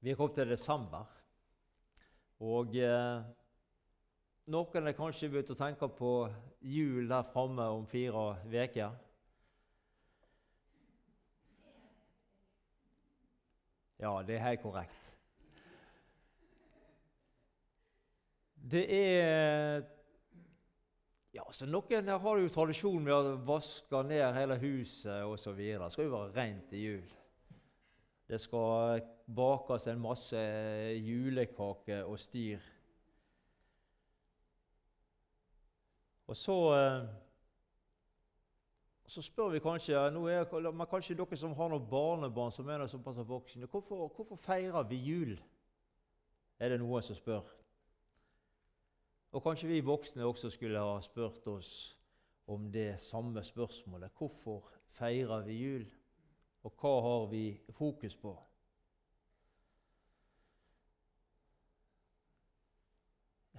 Vi er kommet til desember. Og eh, noen har kanskje begynt å tenke på jul der framme om fire uker. Ja, det er helt korrekt. Det er ja, så Noen har jo tradisjon med å vaske ned hele huset osv. Det skal jo være rent i jul. Det skal bakes en masse julekaker og styr. Og så, eh, så spør vi kanskje nå er, men kanskje dere som har noen barnebarn som er såpass voksne, hvorfor, hvorfor feirer vi jul? Er det noen som spør. Og kanskje vi voksne også skulle ha spurt oss om det samme spørsmålet. Hvorfor feirer vi jul, og hva har vi fokus på?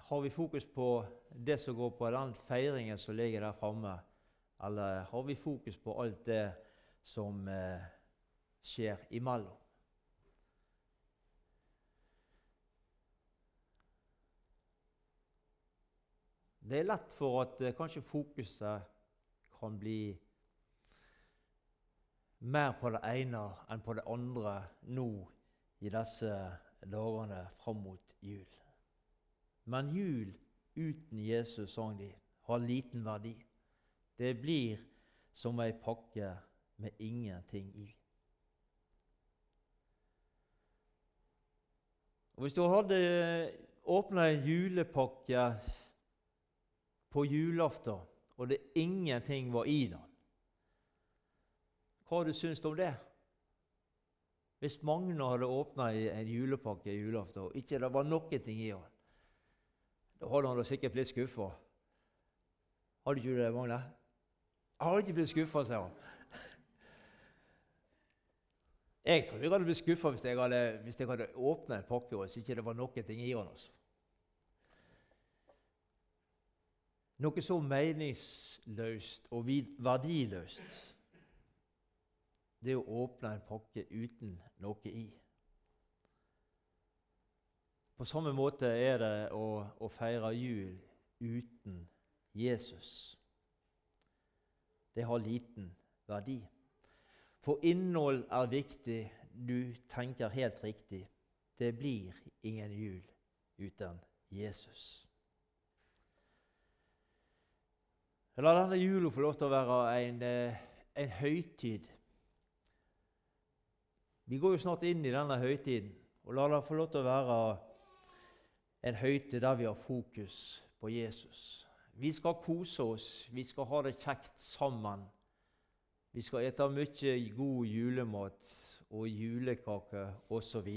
Har vi fokus på det som går på den feiringen som ligger der framme, eller har vi fokus på alt det som eh, skjer imellom? Det er lett for at eh, kanskje fokuset kan bli mer på det ene enn på det andre nå i disse dagene fram mot jul. Men jul uten Jesus, sang de, har liten verdi. Det blir som ei pakke med ingenting i. Og Hvis du hadde åpna en julepakke på julaften, og det ingenting var i den. Hva har du syntes om det? Hvis Magne hadde åpna en julepakke julaften, og ikke det var noen ting i den, da hadde han da sikkert blitt skuffa. Hadde ikke du det, Magne? Jeg hadde ikke blitt skuffa, sier han. Jeg tror jeg hadde blitt skuffa hvis jeg hadde, hvis hadde åpna en pakke og ikke det var noen ting i den. Altså. Noe så meningsløst og verdiløst. Det å åpne en pakke uten noe i. På samme måte er det å, å feire jul uten Jesus. Det har liten verdi. For innhold er viktig. Du tenker helt riktig. Det blir ingen jul uten Jesus. La denne jula få lov til å være en, eh, en høytid. Vi går jo snart inn i denne høytiden. Og la det få lov til å være en høytid der vi har fokus på Jesus. Vi skal kose oss, vi skal ha det kjekt sammen. Vi skal ete mye god julemat og julekaker osv.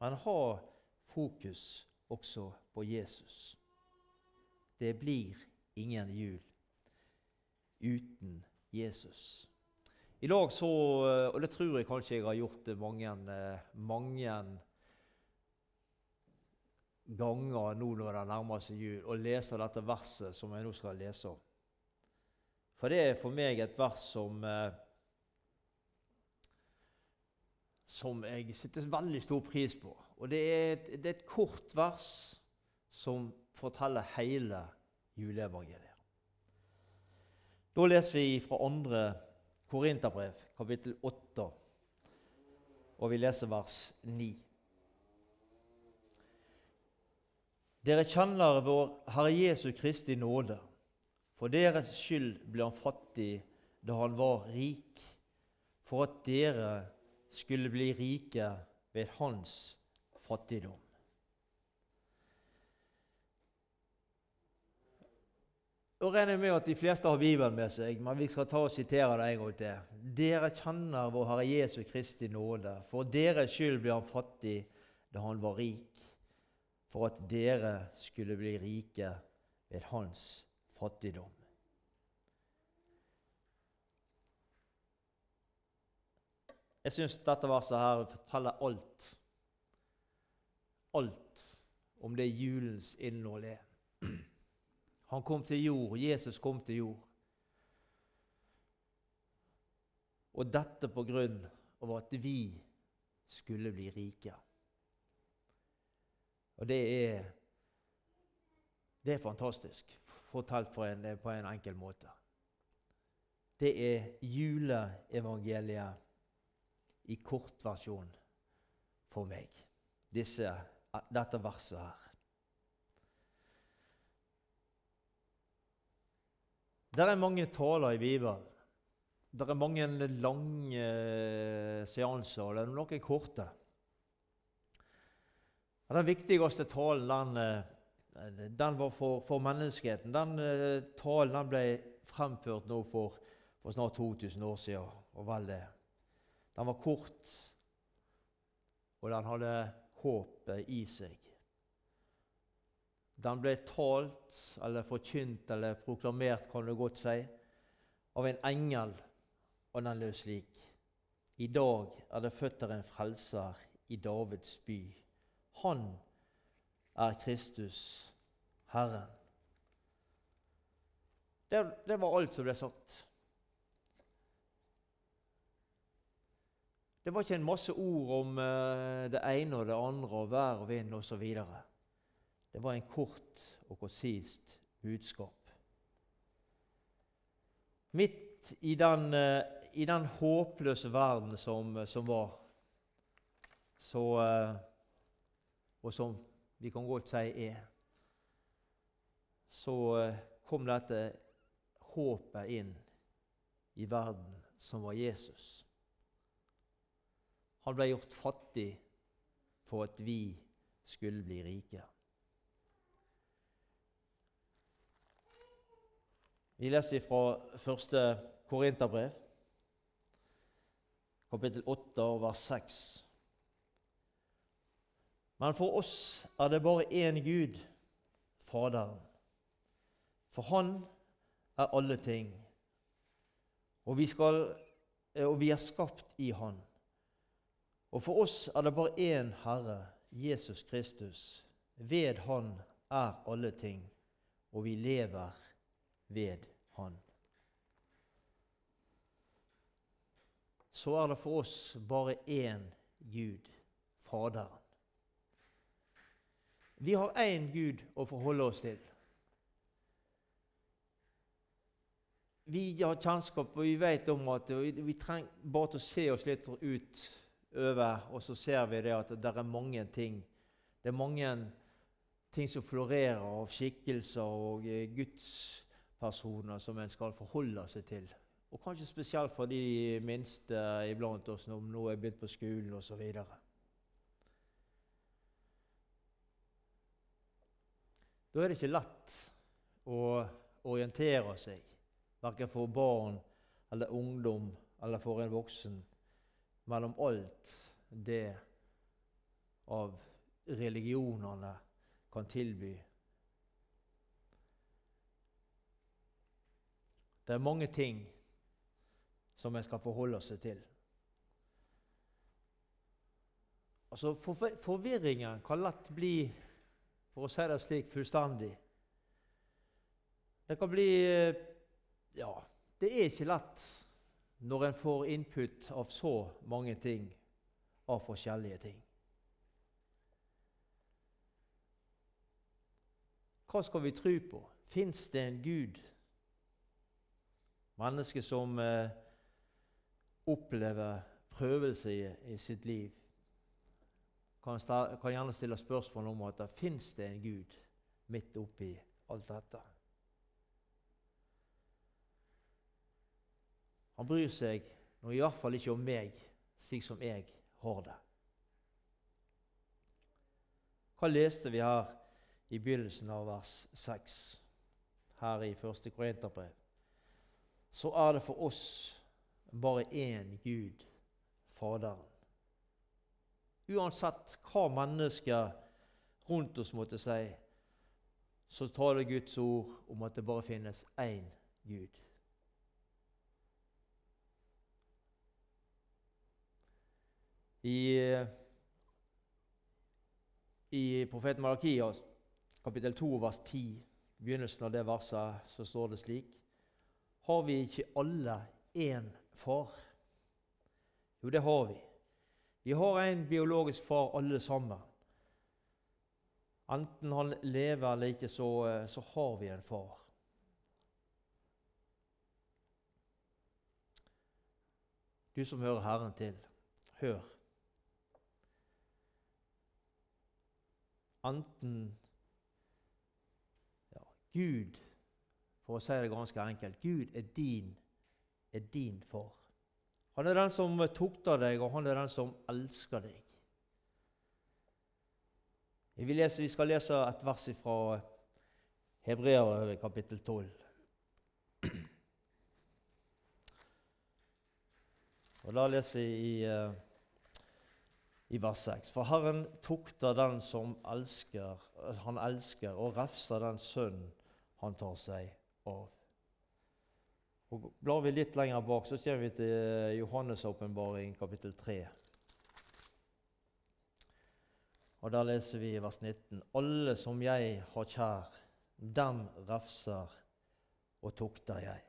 Men ha fokus også på Jesus. Det blir ingen jul uten Jesus. I dag så, eh, og det tror jeg kanskje jeg har gjort mange, eh, mange ganger nå når det nærmer seg jul, å lese dette verset som jeg nå skal lese. For det er for meg et vers som eh, som jeg setter veldig stor pris på. Og det er et, det er et kort vers som forteller hele juleevangeliet. Da leser vi fra 2. Korinterbrev, kapittel 8, og vi leser vers 9. Dere kjenner vår Herre Jesu Kristi nåde. For deres skyld ble han fattig da han var rik, for at dere skulle bli rike ved hans fattigdom. Nå regner jeg med at de fleste har Bibelen med seg, men vi skal ta og sitere det en gang til. Dere kjenner vår Herre Jesu Kristi nåde. For deres skyld ble han fattig da han var rik, for at dere skulle bli rike ved hans fattigdom. Jeg syns dette verset her forteller alt. Alt om det julens innhold er. Han kom til jord. Jesus kom til jord. Og dette på grunn av at vi skulle bli rike. Og det er, det er fantastisk, fortalt på en, på en enkel måte. Det er juleevangeliet i kortversjon for meg, disse, dette verset her. Det er mange taler i Bibelen. Det er mange lange seanser, og det er noen korte. Den viktigste talen den, eh, den var for, for, menneskeheten. Den uh, talen den ble fremført nå for, for, snart 2000 år siden. og vel det. Den var kort, og den hadde håpet i seg. Den ble talt, eller forkynt, eller proklamert, kan du godt si, av en engel, og den lød slik. I dag er det født der en frelser i Davids by. Han er Kristus, Herren. Det, det var alt som ble sagt. Det var ikke en masse ord om uh, det ene og det andre og vær og vind osv. Det var en kort og konsist budskap. Midt i den, eh, i den håpløse verden som, som var, så, eh, og som vi kan godt si er, så eh, kom dette håpet inn i verden, som var Jesus. Han ble gjort fattig for at vi skulle bli rike. Vi leser fra første Korinterbrev, kapittel 8, vers 6. Men for oss er det bare én Gud, Faderen. For Han er alle ting, og vi, skal, og vi er skapt i Han. Og for oss er det bare én Herre, Jesus Kristus. Ved Han er alle ting, og vi lever ved Han. Så er det for oss bare én Gud, Faderen. Vi har én Gud å forholde oss til. Vi har kjennskap, og vi vet om at vi trenger bare til å se oss litt ut over, og så ser vi det at det er mange ting. Det er mange ting som florerer av skikkelser og eh, Guds personer som en skal forholde seg til. Og kanskje spesielt for de minste iblant oss når nå er begynt på skolen osv. Da er det ikke lett å orientere seg, verken for barn eller ungdom eller for en voksen, mellom alt det av religionene kan tilby Det er mange ting som en skal forholde seg til. Altså, Forvirringen kan lett bli, for å si det slik, fullstendig. Det kan bli Ja, det er ikke lett når en får input av så mange ting, av forskjellige ting. Hva skal vi tro på? Fins det en Gud? Mennesker som eh, opplever prøvelse i, i, sitt liv, kan, kan, gjerne stille spørsmål om at det fins en Gud midt oppi alt dette. Han bryr seg nå i hvert fall ikke om meg slik som jeg har det. Hva leste vi her i begynnelsen av vers 6 her i 1. Korinterbrev? Så er det for oss bare én Gud, Faderen. Uansett hva mennesker rundt oss måtte si, så taler Guds ord om at det bare finnes én Gud. I, i profeten Malakias kapittel 2 vers 10, begynnelsen av det verset, så står det slik har vi ikke alle én far? Jo, det har vi. Vi har en biologisk far, alle sammen. Enten han lever eller ikke, så, eh, så har vi en far. Du som hører Herren til, hør. Enten ja, Gud, for å si det ganske enkelt Gud er din, er din far. Han er den som tukter deg, og han er den som elsker deg. Vi, leser, vi skal lese et vers fra Hebreerbrevet kapittel 12. Og Da leser vi i, uh, i vers 6. For Herren tukter den som elsker, han elsker, og refser den sønn han tar seg av. Og Blar vi litt lenger bak, så kommer vi til Johannes' åpenbaring, kapittel 3. Og Der leser vi i vers 19.: Alle som jeg har kjær, dem refser og tukter jeg.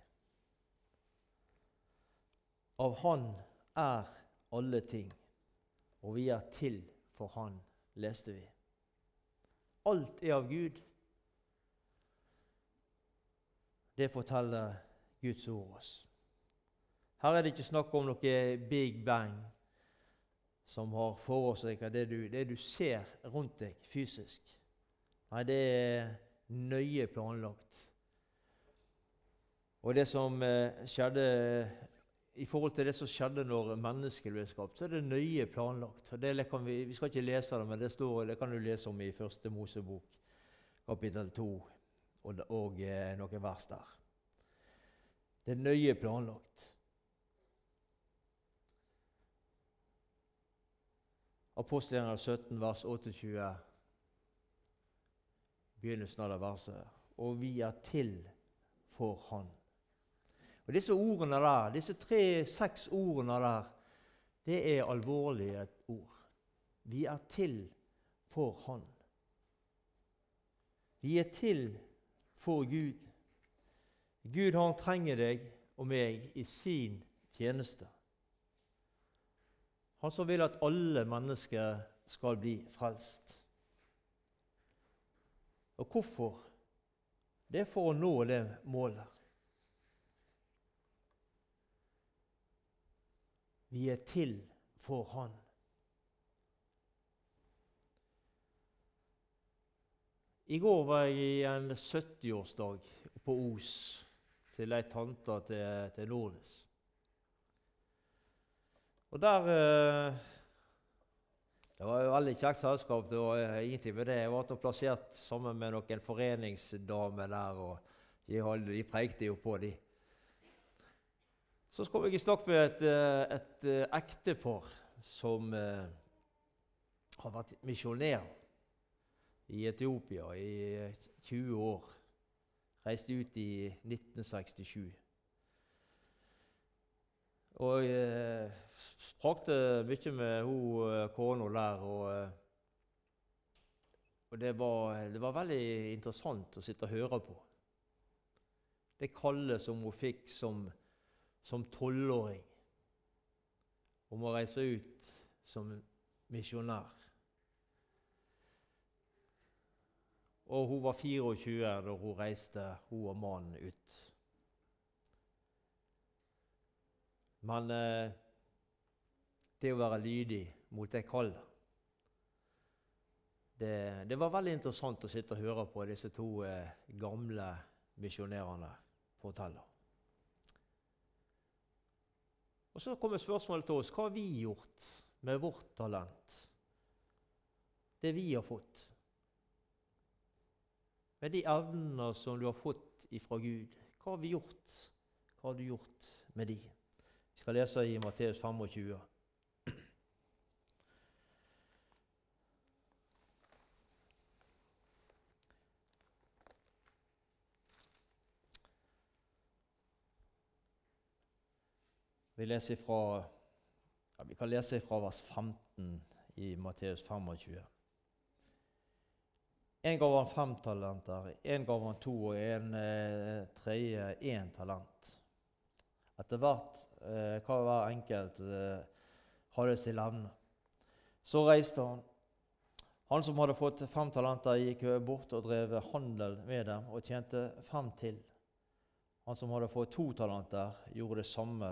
Av Han er alle ting, og vi er til for Han, leste vi. Alt er av Gud. Det forteller Guds ord oss. Her er det ikke snakk om noe big bang som har forårsaket det, det du ser rundt deg fysisk. Nei, det er nøye planlagt. Og det som eh, skjedde i forhold til det som skjedde når mennesket ble skapt, så er det nøye planlagt. Vi, vi, skal ikke lese det, men det, står, det kan du lese om i Første Mosebok, kapittel 2, og, og eh, noen vers der. Det er nøye planlagt. Apostelgjerningen 17, vers 28, begynnelsen av det verset. Og vi er til for Han. Og Disse ordene der, disse tre-seks ordene der, det er alvorlige ord. Vi er til for Han. Vi er til for Gud. Gud han trenger deg og meg i sin tjeneste. Han som vil at alle mennesker skal bli frelst. Og hvorfor? Det er for å nå det målet. Vi er til for Han. I går var jeg i en 70-årsdag på Os til ei tante til, til Nordnes. Og der eh, Det var jo veldig kjekt selskap. Det var eh, ingenting med det. Jeg var plassert sammen med noen foreningsdamer der, og de, de preikte jo på, de. Så kom jeg i snakk med et, eh, et, ektepar som eh, har vært misjonær i Etiopia i 20 år. Reiste ut i 1967. Og jeg sprakte mye med hun kona der. Og, og det, var, det, var, veldig interessant å sitte og høre på. Det kallet som hun fikk som tolvåring om å reise ut som misjonær. Og hun var 24 da hun reiste, hun og mannen, ut. Men eh, det å være lydig mot det kallet det, det, var veldig interessant å sitte og høre på disse to eh, gamle misjonærene fortelle. Og Så kommer spørsmålet til oss hva har vi gjort med vårt talent? Det vi har fått. Med de evner som du har fått ifra Gud. Hva har vi gjort? Hva har du gjort med de? Vi skal lese i Matteus 25. Vi, fra, ja, vi kan lese fra vers 15 i Matteus 25. En gav han fem talenter, en gav han to, og en eh, tredje én talent. Etter hvert eh, hva hver enkelt eh, hadde til evne. Så reiste han Han som hadde fått fem talenter, gikk bort og drev handel med dem og tjente fem til. Han som hadde fått to talenter, gjorde det samme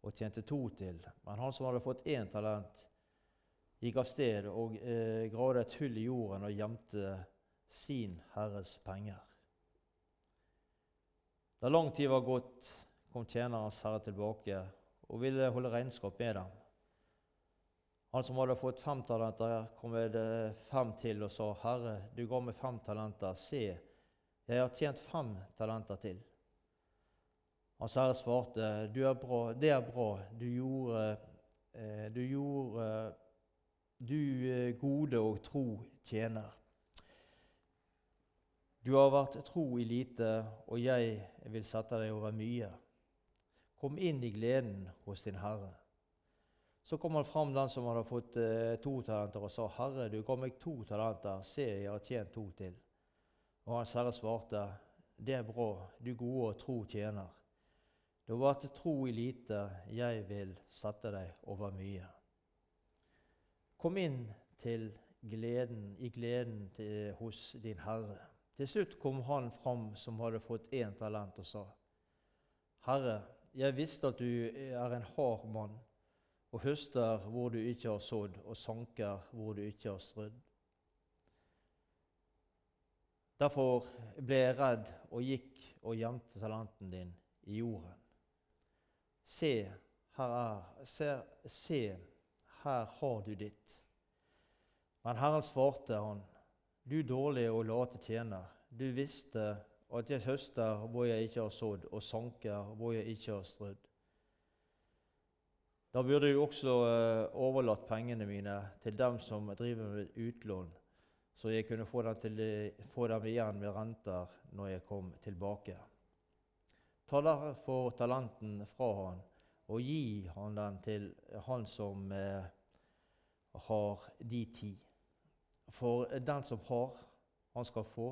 og tjente to til. Men han som hadde fått én talent, gikk av sted og eh, gravde et hull i jorden og gjemte sin herres penger. Da lang tid var gått, kom tjenerens herre tilbake og ville holde regnskap med dem. Han som hadde fått fem talenter, kom med fem til og sa, 'Herre, du ga meg fem talenter. Se, jeg har tjent fem talenter til.' Hans herre svarte, 'Det er bra. Du gjorde, eh, du gjorde du eh, gode og tro tjener.' Du har vært tro i lite, og jeg vil sette deg over mye. Kom inn i gleden hos din Herre. Så kom han fram, den som hadde fått eh, to talenter, og sa, 'Herre, du ga meg to talenter. Se, jeg har tjent to til.' Og Hans Herre svarte, 'Det er bra, du gode og tro tjener.' Du har vært tro i lite, jeg vil sette deg over mye. Kom inn til gleden, i gleden til, hos din Herre. Til slutt kom han fram som hadde fått én talent, og sa, 'Herre, jeg visste at du er en hard mann.' og høster hvor du ikke har sådd, og sanker hvor du ikke har strødd. Derfor ble jeg redd og gikk og gjemte talenten din i jorden. Se, her er, se, se, her har du ditt. Men Herren svarte han, du dårlige og late tjener, du visste at jeg høster hvor jeg ikke har sådd, og sanker hvor jeg ikke har strødd. Da burde jeg også eh, overlatt pengene mine til dem som driver med utlån, så jeg kunne få dem, til, få dem igjen med renter når jeg kom tilbake. Ta derfor talenten fra han og gi han den til han som eh, har de ti. For den som har, han skal få,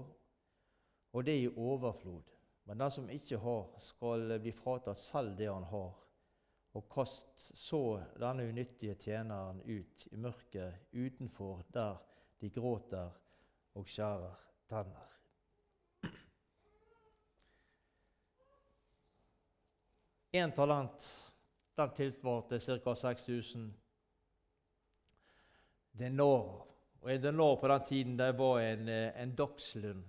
og det i overflod. Men den som ikke har, skal bli fratatt selv det han har og kast så denne unyttige tjeneren ut i mørket utenfor, der de gråter og skjærer tenner. Én talent den tilsvarte ca. 6000 denarer. Og En denar på den tiden det var en, eh, en dagslønn.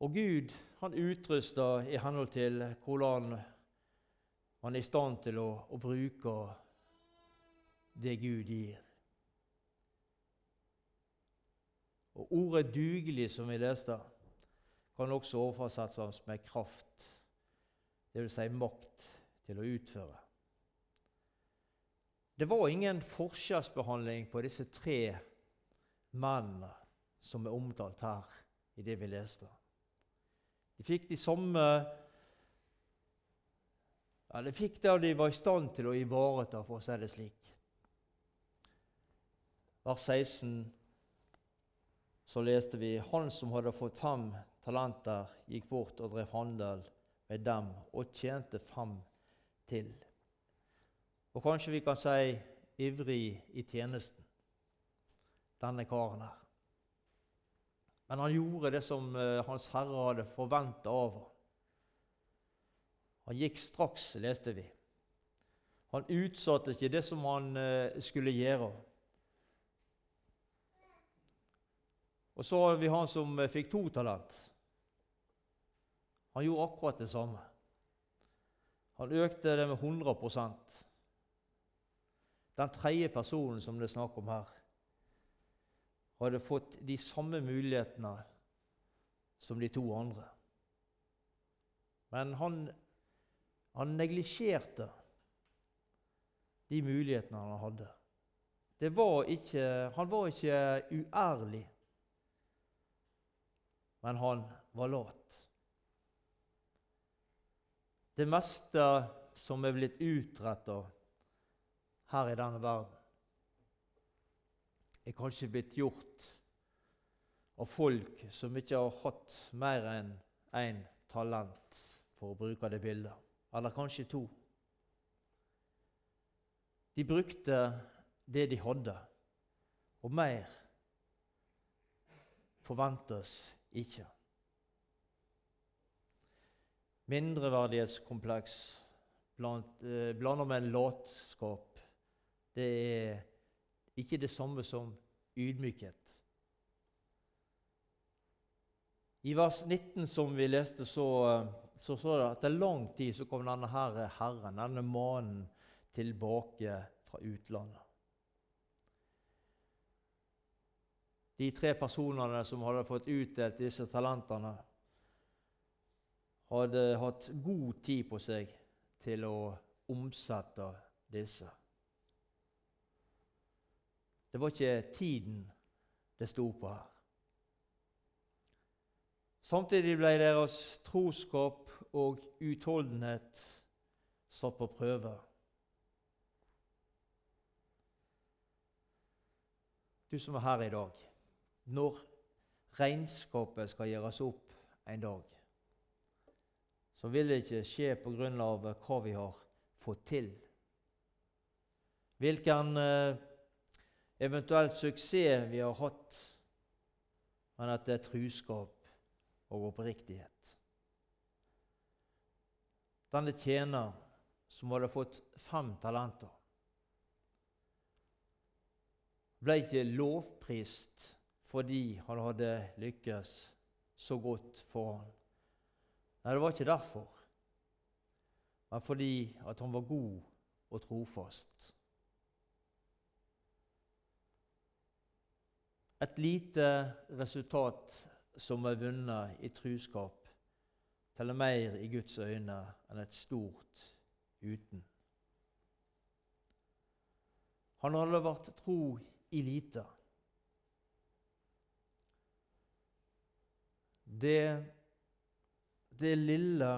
Og Gud han utrusta i henhold til hvordan man er i stand til å, å bruke det Gud gir. Og Ordet 'dugelig', som vi leste, kan også oversettes med kraft, dvs. Si makt til å utføre. Det var ingen forskjellsbehandling på disse tre mennene som er omtalt her i det vi leste. De fikk de samme ja, De fikk det de var i stand til å ivareta, for å si det slik. Vers 16 så leste vi han som hadde fått fem talenter, gikk bort og drev handel med dem og tjente fem til. Og kanskje vi kan si ivrig i tjenesten, denne karen her. Men han gjorde det som uh, Hans Herre hadde forventa av ham. Han gikk straks, leste vi. Han utsatte ikke det som han uh, skulle gjøre. Og så har vi han som uh, fikk to talent. Han gjorde akkurat det samme. Han økte det med 100% Den tredje personen som det er snakk om her, hadde fått de samme mulighetene som de to andre. Men han, han neglisjerte de mulighetene han hadde. Var ikke, han var ikke uærlig, men han var lat. Det meste som er blitt utretta her i denne verden, er kanskje blitt gjort av folk som ikke har hatt mer enn én talent, for å bruke det bildet. Eller kanskje to. De brukte det de hadde, og mer forventes ikke. Mindreverdighetskompleks blant, eh, blander med latskap. Det er ikke det samme som ydmykhet. I vers 19 som vi leste, så, så står det at etter lang tid så kom denne her herren, denne mannen, tilbake fra utlandet. De tre personene som hadde fått utdelt disse talentene, hadde hatt god tid på seg til å omsette disse. Det var ikke tiden det sto på her. Samtidig ble deres troskap og utholdenhet satt på prøve. Du som er her i dag, når regnskapet skal gjøres opp en dag, så vil det ikke skje på grunn av hva vi har fått til. Hvilken eh, eventuell suksess vi har hatt, men at det er truskap og oppriktighet. Denne tjener som hadde fått fem talenter, ble ikke lovprist fordi han hadde lykkes så godt for han. Nei, det var ikke derfor, men fordi at han var god og trofast. Et lite resultat som er vunnet i truskap, teller mer i Guds øyne enn et stort uten. Han hadde vært tro i lite. Det, det lille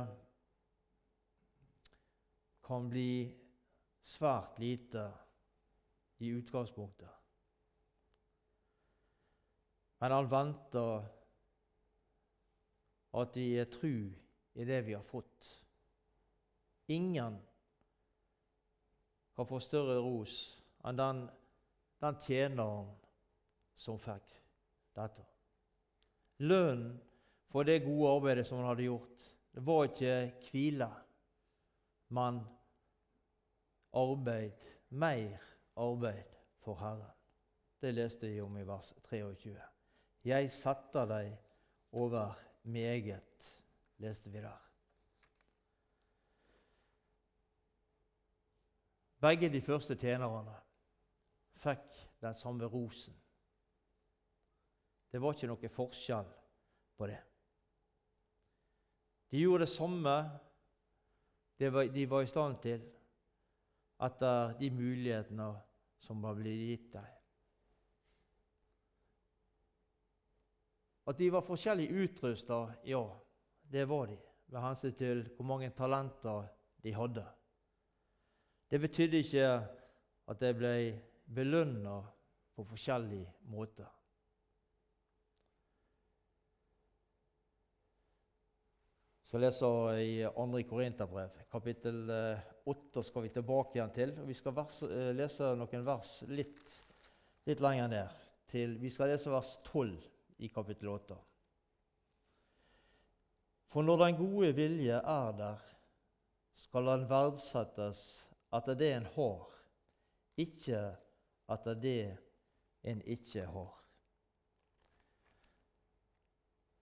kan bli svært lite i utgangspunktet. Men han venter at vi er tru i det vi har fått. Ingen kan få større ros enn den, den tjeneren som fikk dette. Lønnen for det gode arbeidet som han hadde gjort, det var ikke hvile, men arbeid, mer arbeid for Herren. Det leste jeg om i vers 23. Jeg setter deg over meget, leste vi der. Begge de første tjenerne fikk den samme rosen. Det var ikke noe forskjell på det. De gjorde det samme de var, de var i stand til etter de mulighetene som var blitt gitt dem. At de var forskjellig utrusta, ja, det var de, med hensyn til hvor mange talenter de hadde. Det betydde ikke at de ble belønna på forskjellig måte. Så leser i 2. Korinterbrev, kapittel 8, skal vi tilbake igjen til. Vi skal vers, eh, lese noen vers litt, litt lenger ned. Til, vi skal lese vers 12 i kapittel 8. For når den gode vilje er der, skal den verdsettes etter det en har, ikke etter det en ikke har.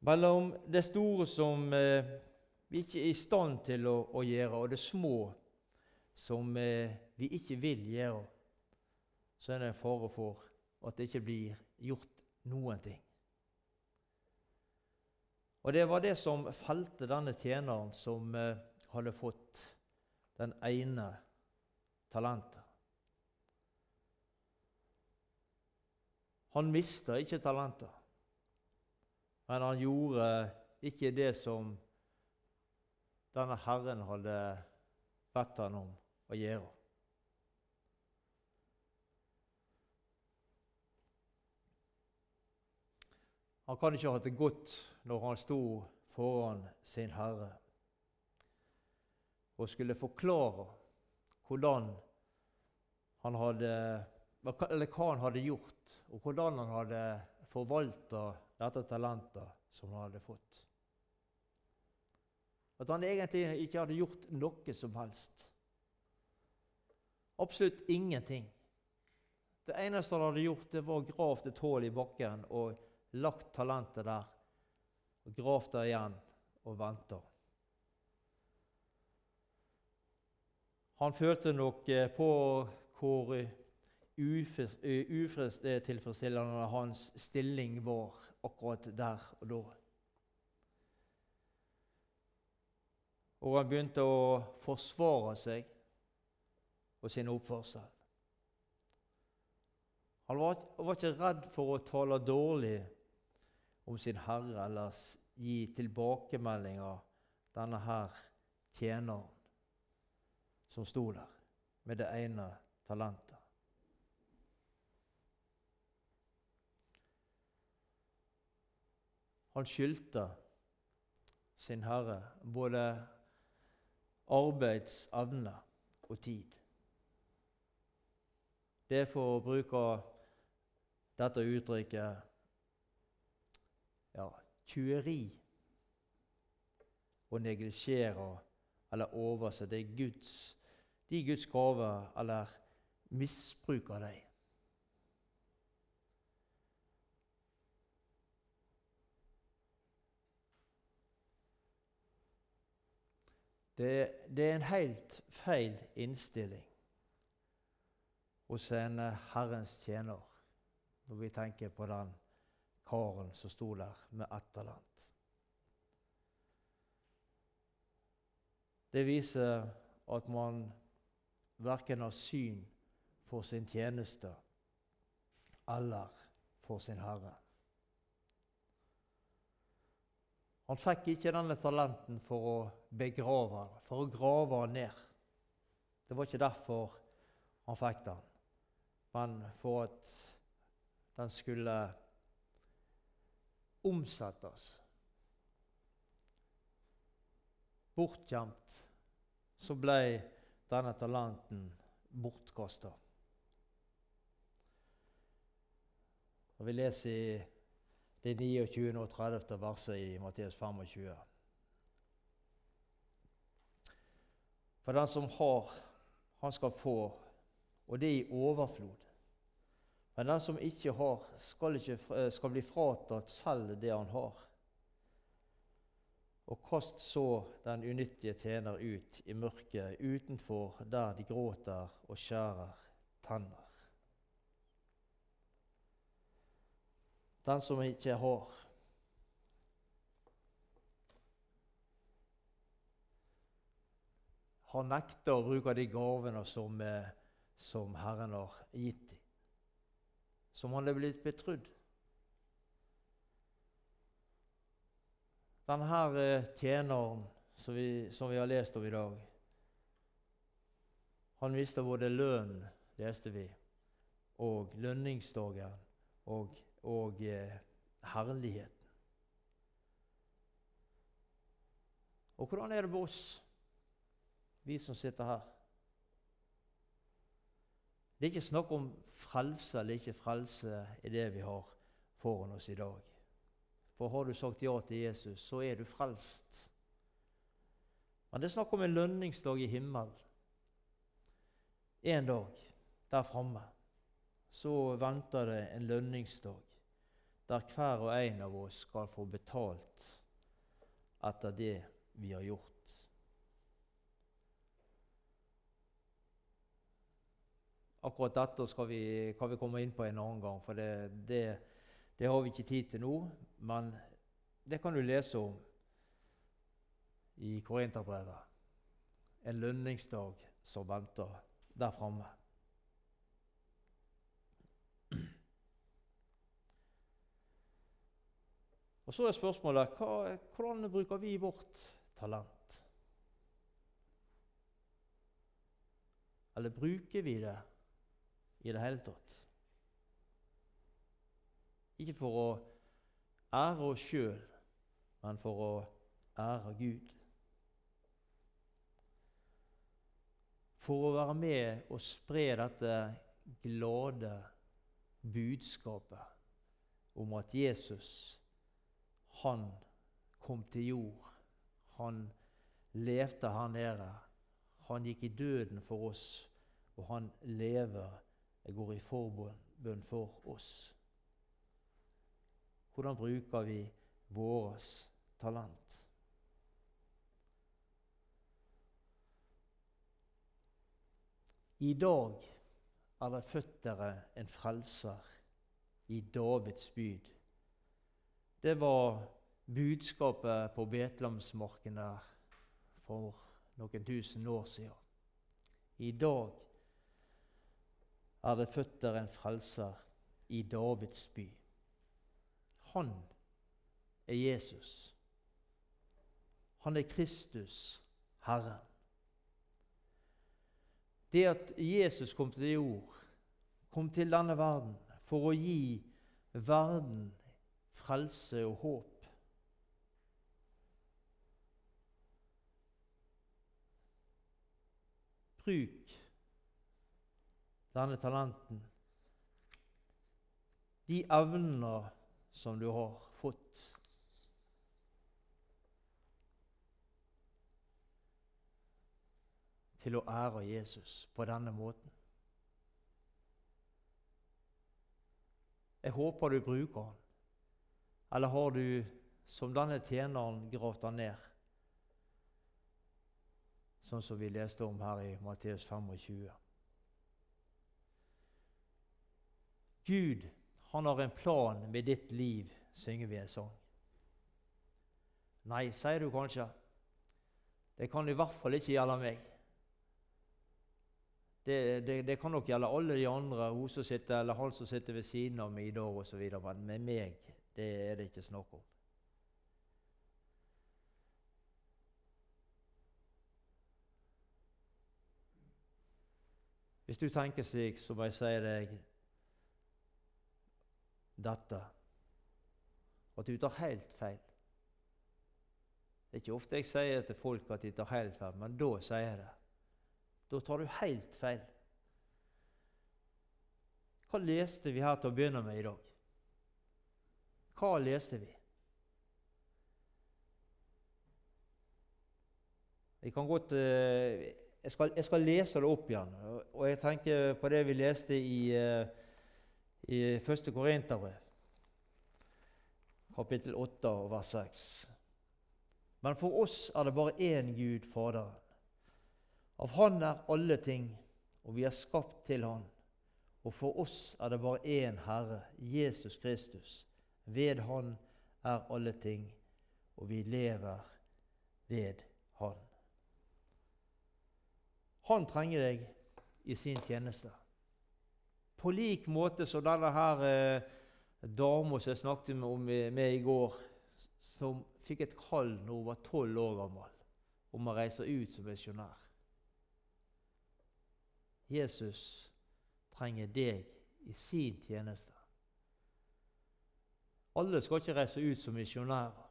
Mellom det store som eh, vi ikke er i stand til å, å gjøre, og det små som eh, vi ikke vil gjøre, så er det en fare for at det ikke blir gjort noen ting. Og det var det som felte denne tjeneren som eh, hadde fått den ene talentet. Han mista ikke talentet, men han gjorde ikke det som denne Herren hadde bedt han om å gjøre. Han kan ikke ha hatt det godt når han sto foran sin Herre og skulle forklare hvordan han hadde eller hva han hadde gjort, og hvordan han hadde forvalta dette talentet som han hadde fått. At han egentlig ikke hadde gjort noe som helst. Absolutt ingenting. Det eneste han hadde gjort, det var å grave et hull i bakken og lagt talentet der. Og gravd det igjen og venta. Han følte nok eh, på hvor utilfredsstillende hans stilling var akkurat der og da. Og han begynte å forsvare seg og sin oppførsel. Han var, var, ikke redd for å tale dårlig om sin herre eller gi tilbakemeldinger denne her tjeneren som sto der med det ene talentet. Han skyldte sin herre både arbeidsevne og tid. Det er for å bruke dette uttrykket ja, tyveri å neglisjere eller overse det Guds, de Guds gaver eller misbruke dem. Det, det, er en helt feil innstilling hos en eh, Herrens tjener når vi tenker på den karen som sto der med ett. Det viser at man verken har syn for sin tjeneste eller for sin Herre. Han fikk ikke denne talenten for å begrave den, for å grave den ned. Det var ikke derfor han fikk den, men for at den skulle omsettes. Bortgjemt så ble denne talenten bortkasta. Vi leser i det 29. og 30. verset i Matteus 25. For den som har, han skal få, og det i overflod. Men den som ikke har, skal, ikke, eh, skal bli fratatt selv det han har. Og kast så den unyttige tjener ut i mørket utenfor der de gråter og skjærer tenner. Den som ikke har. Har nekter å bruke de gavene som, eh, som Herren har gitt dem, som han er blitt betrodd. Denne eh, tjeneren som vi, som vi har lest om i dag, han mista både lønn, leste vi, og lønningsdagen og og eh, herligheten. Og hvordan er det med oss, vi som sitter her? Det er ikke snakk om frelse eller ikke frelse i det vi har foran oss i dag. For har du sagt ja til Jesus, så er du frelst. Men det er snakk om en lønningsdag i himmelen. En dag der framme så venter det en lønningsdag der hver og en av oss skal få betalt etter det vi har gjort. Akkurat dette skal vi, kan vi komme inn på en annen gang, for det, det, det har vi ikke tid til nå. Men det kan du lese om i Korinterbrevet. En lønningsdag som venter der framme. Og Så er spørsmålet hva, hvordan bruker vi vårt talent? Eller bruker vi det i det hele tatt? Ikke for å ære oss sjøl, men for å ære Gud. For å være med og spre dette glade budskapet om at Jesus, han kom til jord. Han levde her nede. Han gikk i døden for oss, og han lever, og går i forbønn for oss. Hvordan bruker vi vårt talent? I dag er det født dere en frelser i Davids byd. Det var budskapet på Betlehemsmarken der for noen tusen år siden. I dag er det født der en frelser i Davids by. Han er Jesus. Han er Kristus, Herren. Det at Jesus kom til jord, kom til denne verden for å gi verden frelse og håp. Bruk denne talenten, de evner som du har fått. Til å ære Jesus på denne måten. Jeg håper du bruker han. Eller har du, som denne tjeneren, gravd han ned? Sånn som vi leste om her i Matteus 25. Gud han har en plan med ditt liv, synger vi en sang. Nei, sier du kanskje. Det kan i hvert fall ikke gjelde meg. Det, det, det kan nok gjelde alle de andre, hun som sitter, eller han som sitter ved siden av meg i dag osv. Men med meg det er det ikke snakk om. Hvis du tenker slik, så må jeg si deg dette at du tar helt feil. Det er ikke ofte jeg sier til folk at de tar helt feil, men da sier jeg det. Da tar du helt feil. Hva leste vi her til å begynne med i dag? Hva leste vi? Jeg godt eh, jeg skal, jeg skal, lese det opp igjen. Og jeg tenker på det vi leste i eh, i 1. Korinterbrev, kapittel 8, vers 6. Men for oss er det bare én Gud, Faderen. Av Han er alle ting, og vi er skapt til Han. Og for oss er det bare én Herre, Jesus Kristus. Ved Han er alle ting, og vi lever ved Han. Han trenger deg i sin tjeneste. På lik måte som denne her eh, dama som jeg snakket med, med, med i går, som fikk et kall når hun var tolv år gammel, om å reise ut som misjonær. Jesus trenger deg i sin tjeneste. Alle skal ikke reise ut som misjonærer.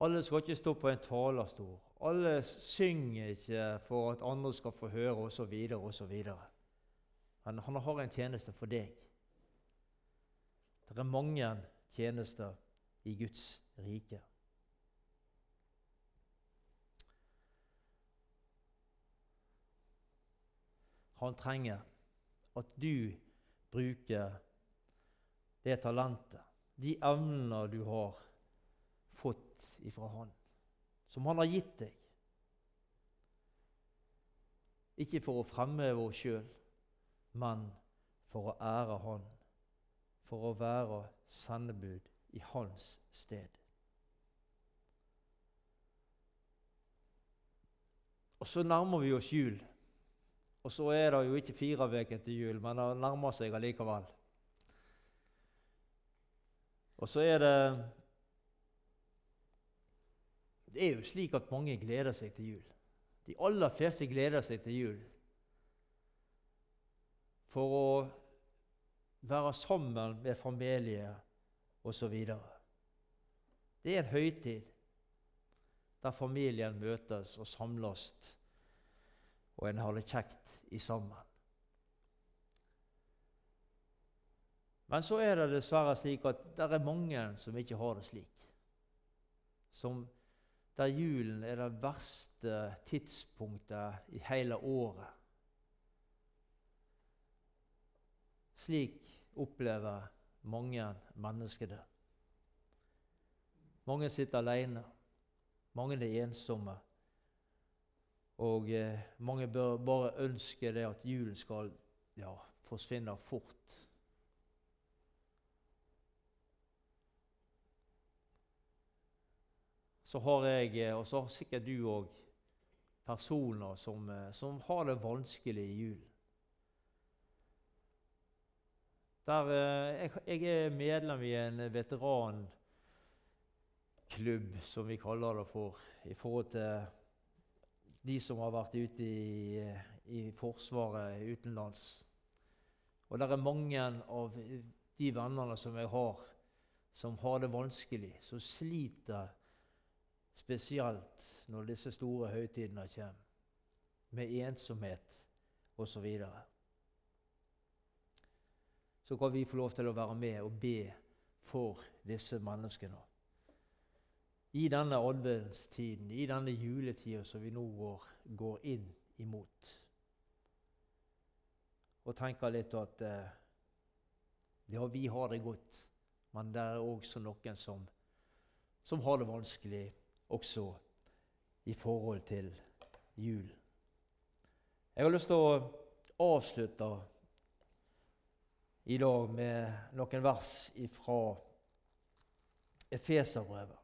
Alle skal ikke stå på en talerstol. Alle synger ikke for at andre skal få høre, osv. osv. Han, han har en tjeneste for deg. Det er mange tjenester i Guds rike. Han trenger at du bruker det talentet, de evnene du har fått ifra Han, som Han har gitt deg. Ikke for å fremheve oss sjøl, men for å ære Han, for å være sendebud i Hans sted. Og så nærmer vi oss jul. Og så er det jo ikke fire uker til jul, men det nærmer seg allikevel. Og så er det Det er jo slik at mange gleder seg til jul. De aller fleste gleder seg til jul for å være sammen med familie osv. Det er en høytid der familien møtes og samles, og en har det kjekt i sammen. Men så er det dessverre slik at det er mange som ikke har det slik. Som der julen er det verste tidspunktet i hele året. Slik opplever mange mennesker det. Mange sitter alene. Mange er ensomme. Og eh, mange bør bare ønske det at julen skal ja, forsvinne fort. Så har jeg, eh, og så har sikkert du òg, personer som, eh, som, har det vanskelig i julen. Der, eh, jeg, jeg er medlem i en veteranklubb, som vi kaller det for, i forhold til de som har vært ute i, i Forsvaret utenlands. Og det er mange av de vennene som jeg har, som har det vanskelig, som sliter spesielt når disse store høytidene kommer, med ensomhet osv. Så, så kan vi få lov til å være med og be for disse menneskene. I denne adventstiden, i denne juletida som vi nå går inn imot og tenker litt at eh, ja, vi har det godt, men det er også noen som, som har det vanskelig også i forhold til julen. Jeg har lyst til å avslutte i dag med noen vers fra Efeserbrevet.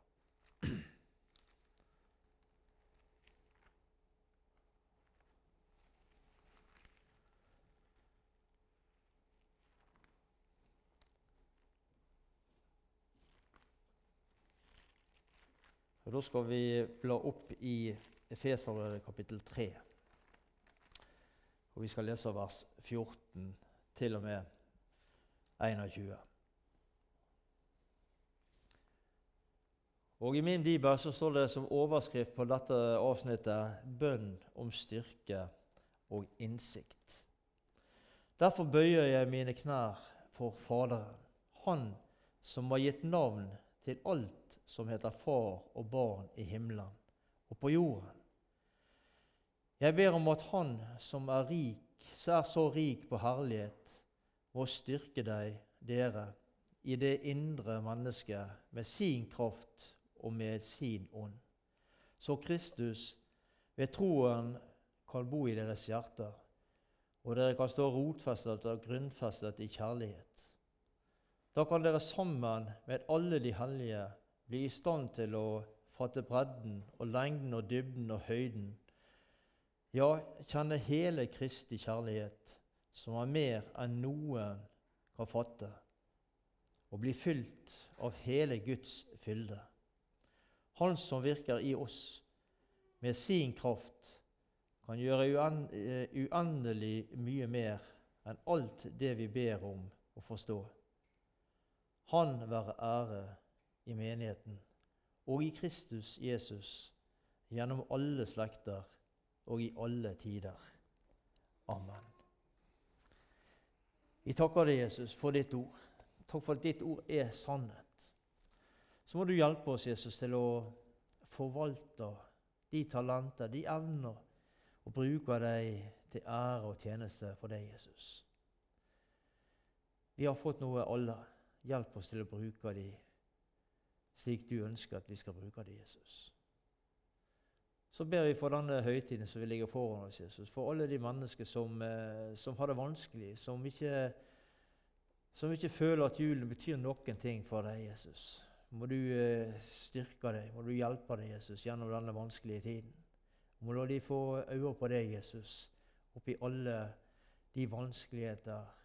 Og Da skal vi bla opp i Efeserbrevet kapittel 3. Og Vi skal lese vers 14 til og med 21. Og I min bibel så står det som overskrift på dette avsnittet 'Bønn om styrke og innsikt'. Derfor bøyer jeg mine knær for Faderen, Han som har gitt navn til alt som heter far og barn i himmelen og på jorden. Jeg ber om at Han som er rik, er så rik på herlighet, må styrke deg, dere, i det indre mennesket med sin kraft og med sin ånd, så Kristus ved troen kan bo i deres hjerter, og dere kan stå rotfestet og grunnfestet i kjærlighet. Da kan dere sammen med alle de hellige bli i stand til å fatte bredden og lengden og dybden og høyden, ja, kjenne hele Kristi kjærlighet, som er mer enn noen kan fatte, og bli fylt av hele Guds fylde. Han som virker i oss med sin kraft, kan gjøre uendelig mye mer enn alt det vi ber om å forstå. Han være ære i menigheten og i Kristus Jesus gjennom alle slekter og i alle tider. Amen. Vi takker deg, Jesus, for ditt ord. Takk for at ditt ord er sannhet. Så må du hjelpe oss, Jesus, til å forvalte de talenter, de evner, og bruke dem til ære og tjeneste for deg, Jesus. Vi har fått noe alle. Hjelp oss til å bruke dem slik du ønsker at vi skal bruke dem, Jesus. Så ber vi for denne høytiden som vi ligger foran oss, Jesus, for alle de mennesker som, eh, som har det vanskelig, som ikke, som ikke, føler at julen betyr noen ting for deg, Jesus. Må du eh, styrke deg, må du hjelpe deg, Jesus, gjennom denne vanskelige tiden. Må la de få øye på deg, Jesus, oppi alle de vanskeligheter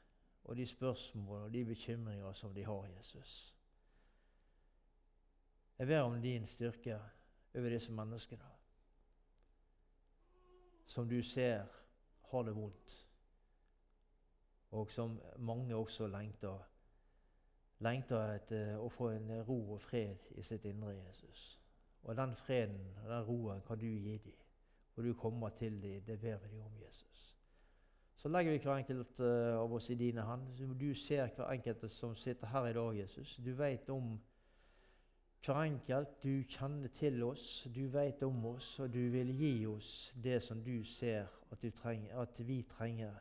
og de spørsmål og de bekymringer som de har, Jesus. Jeg ber om din styrke over disse menneskene som du ser har det vondt, og som mange også lengter, lengter etter å få en ro og fred i sitt indre Jesus. Og den freden og den roen kan du gi dem, og du kommer til dem. Det ber vi deg om, Jesus. Så legger vi hver enkelt uh, av oss i dine hender. Du ser hver enkelt som sitter her i dag, Jesus. Du vet om hver enkelt. Du kjenner til oss, du vet om oss, og du vil gi oss det som du ser at, trenger, at vi trenger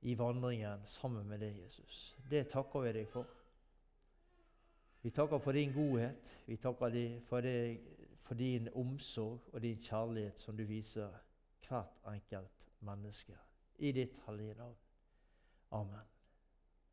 i vandringen sammen med deg, Jesus. Det takker vi deg for. Vi takker for din godhet. Vi takker for, det, for din omsorg og din kjærlighet som du viser hvert enkelt menneske. I ditt hellige navn. Amen.